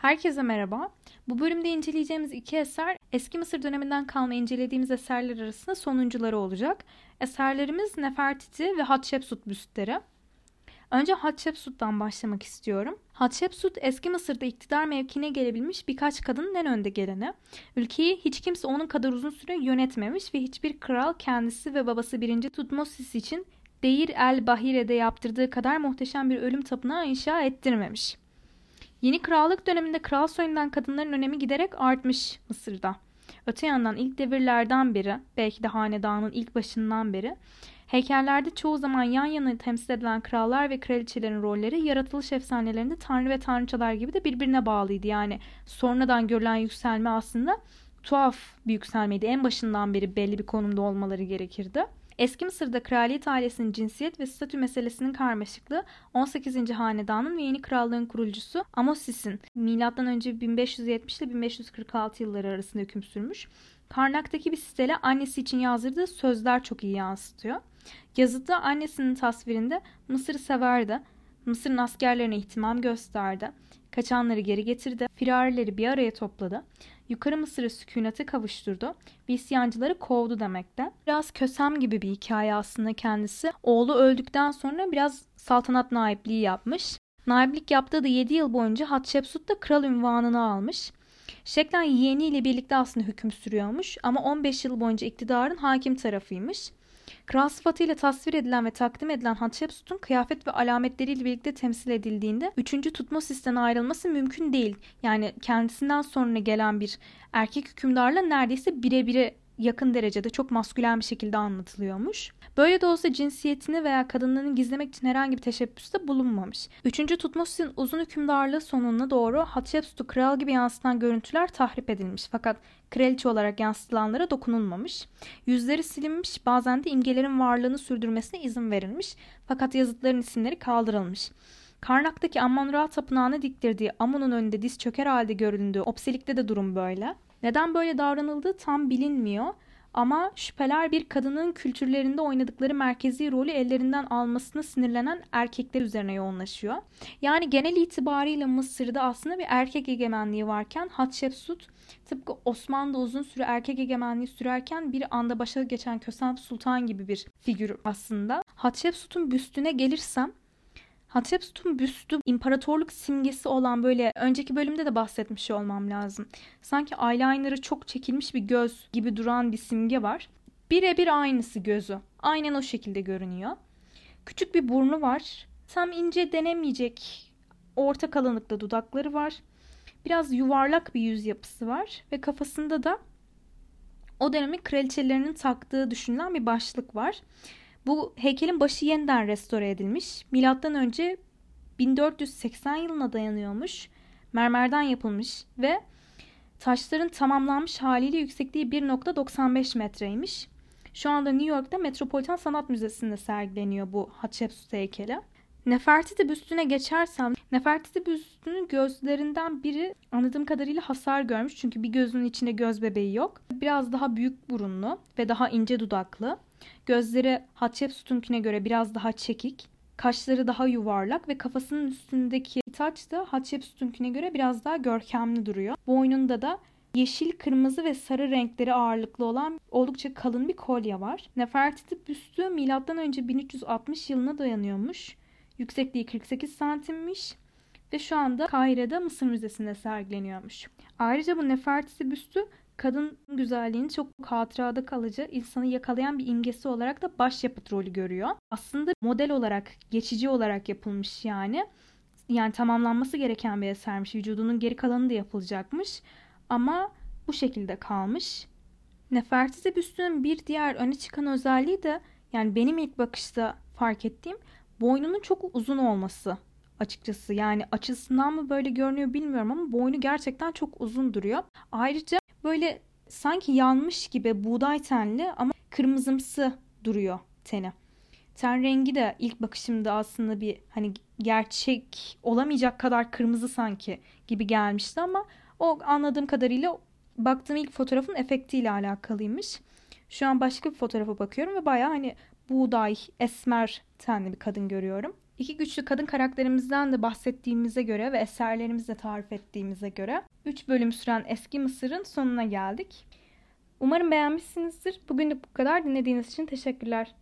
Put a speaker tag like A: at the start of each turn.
A: Herkese merhaba. Bu bölümde inceleyeceğimiz iki eser eski Mısır döneminden kalma incelediğimiz eserler arasında sonuncuları olacak. Eserlerimiz Nefertiti ve Hatshepsut büstleri. Önce Hatshepsut'tan başlamak istiyorum. Hatshepsut eski Mısır'da iktidar mevkine gelebilmiş birkaç kadının en önde geleni. Ülkeyi hiç kimse onun kadar uzun süre yönetmemiş ve hiçbir kral kendisi ve babası 1. Tutmosis için Deir el Bahire'de yaptırdığı kadar muhteşem bir ölüm tapınağı inşa ettirmemiş. Yeni krallık döneminde kral soyundan kadınların önemi giderek artmış Mısır'da. Öte yandan ilk devirlerden beri, belki de hanedanın ilk başından beri, heykellerde çoğu zaman yan yana temsil edilen krallar ve kraliçelerin rolleri yaratılış efsanelerinde tanrı ve tanrıçalar gibi de birbirine bağlıydı. Yani sonradan görülen yükselme aslında tuhaf bir yükselmeydi. En başından beri belli bir konumda olmaları gerekirdi. Eski Mısır'da kraliyet ailesinin cinsiyet ve statü meselesinin karmaşıklığı 18. hanedanın ve yeni krallığın kurucusu Amosis'in M.Ö. 1570 ile 1546 yılları arasında hüküm sürmüş. Karnak'taki bir sitele annesi için yazdırdığı sözler çok iyi yansıtıyor. Yazıda annesinin tasvirinde Mısır'ı severdi, Mısır'ın askerlerine ihtimam gösterdi, kaçanları geri getirdi, firarileri bir araya topladı, yukarı Mısır'ı sükunete kavuşturdu ve isyancıları kovdu demekte. Biraz kösem gibi bir hikaye aslında kendisi. Oğlu öldükten sonra biraz saltanat naipliği yapmış. Naiblik yaptığı da 7 yıl boyunca Hatshepsut da kral ünvanını almış. Şeklen yeğeniyle birlikte aslında hüküm sürüyormuş ama 15 yıl boyunca iktidarın hakim tarafıymış. Kral sıfatıyla tasvir edilen ve takdim edilen Hatshepsut'un kıyafet ve alametleriyle birlikte temsil edildiğinde 3. Tutmosis'ten ayrılması mümkün değil. Yani kendisinden sonra gelen bir erkek hükümdarla neredeyse birebire yakın derecede çok maskülen bir şekilde anlatılıyormuş. Böyle de olsa cinsiyetini veya kadınlığını gizlemek için herhangi bir teşebbüste bulunmamış. Üçüncü Tutmosis'in uzun hükümdarlığı sonuna doğru Hatshepsut'u kral gibi yansıtan görüntüler tahrip edilmiş fakat kraliçe olarak yansıtılanlara dokunulmamış. Yüzleri silinmiş bazen de imgelerin varlığını sürdürmesine izin verilmiş fakat yazıtların isimleri kaldırılmış. Karnak'taki Ammon-Ra tapınağını diktirdiği Amun'un önünde diz çöker halde göründüğü Opselik'te de durum böyle. Neden böyle davranıldığı tam bilinmiyor. Ama şüpheler bir kadının kültürlerinde oynadıkları merkezi rolü ellerinden almasına sinirlenen erkekler üzerine yoğunlaşıyor. Yani genel itibariyle Mısır'da aslında bir erkek egemenliği varken Hatshepsut tıpkı Osmanlı'da uzun süre erkek egemenliği sürerken bir anda başa geçen Kösem Sultan gibi bir figür aslında. Hatshepsut'un büstüne gelirsem Hatshepsut'un büstü imparatorluk simgesi olan böyle önceki bölümde de bahsetmiş olmam lazım. Sanki eyeliner'ı çok çekilmiş bir göz gibi duran bir simge var. Birebir aynısı gözü. Aynen o şekilde görünüyor. Küçük bir burnu var. Tam ince denemeyecek orta kalınlıkta dudakları var. Biraz yuvarlak bir yüz yapısı var ve kafasında da o dönemin kraliçelerinin taktığı düşünülen bir başlık var. Bu heykelin başı yeniden restore edilmiş. Milattan önce 1480 yılına dayanıyormuş. Mermerden yapılmış ve taşların tamamlanmış haliyle yüksekliği 1.95 metreymiş. Şu anda New York'ta Metropolitan Sanat Müzesi'nde sergileniyor bu Hatshepsut heykeli. Nefertiti büstüne geçersem, Nefertiti büstünün gözlerinden biri anladığım kadarıyla hasar görmüş. Çünkü bir gözünün içinde göz bebeği yok. Biraz daha büyük burunlu ve daha ince dudaklı. Gözleri Hatshepsut'unkine göre biraz daha çekik. Kaşları daha yuvarlak ve kafasının üstündeki taç da Hatshepsut'unkine göre biraz daha görkemli duruyor. Boynunda da yeşil, kırmızı ve sarı renkleri ağırlıklı olan oldukça kalın bir kolye var. Nefertiti büstü M.Ö. 1360 yılına dayanıyormuş. Yüksekliği 48 santimmiş ve şu anda Kahire'de Mısır Müzesi'nde sergileniyormuş. Ayrıca bu Nefertiti büstü kadın güzelliğini çok hatırada kalıcı, insanı yakalayan bir imgesi olarak da başyapıt rolü görüyor. Aslında model olarak, geçici olarak yapılmış yani. Yani tamamlanması gereken bir esermiş. Vücudunun geri kalanı da yapılacakmış. Ama bu şekilde kalmış. Nefertiti büstünün bir diğer öne çıkan özelliği de yani benim ilk bakışta fark ettiğim boynunun çok uzun olması açıkçası. Yani açısından mı böyle görünüyor bilmiyorum ama boynu gerçekten çok uzun duruyor. Ayrıca böyle sanki yanmış gibi buğday tenli ama kırmızımsı duruyor teni. Ten rengi de ilk bakışımda aslında bir hani gerçek olamayacak kadar kırmızı sanki gibi gelmişti ama o anladığım kadarıyla baktığım ilk fotoğrafın efektiyle alakalıymış. Şu an başka bir fotoğrafa bakıyorum ve baya hani buğday, esmer tenli bir kadın görüyorum. İki güçlü kadın karakterimizden de bahsettiğimize göre ve eserlerimizle tarif ettiğimize göre 3 bölüm süren Eski Mısır'ın sonuna geldik. Umarım beğenmişsinizdir. Bugün de bu kadar. Dinlediğiniz için teşekkürler.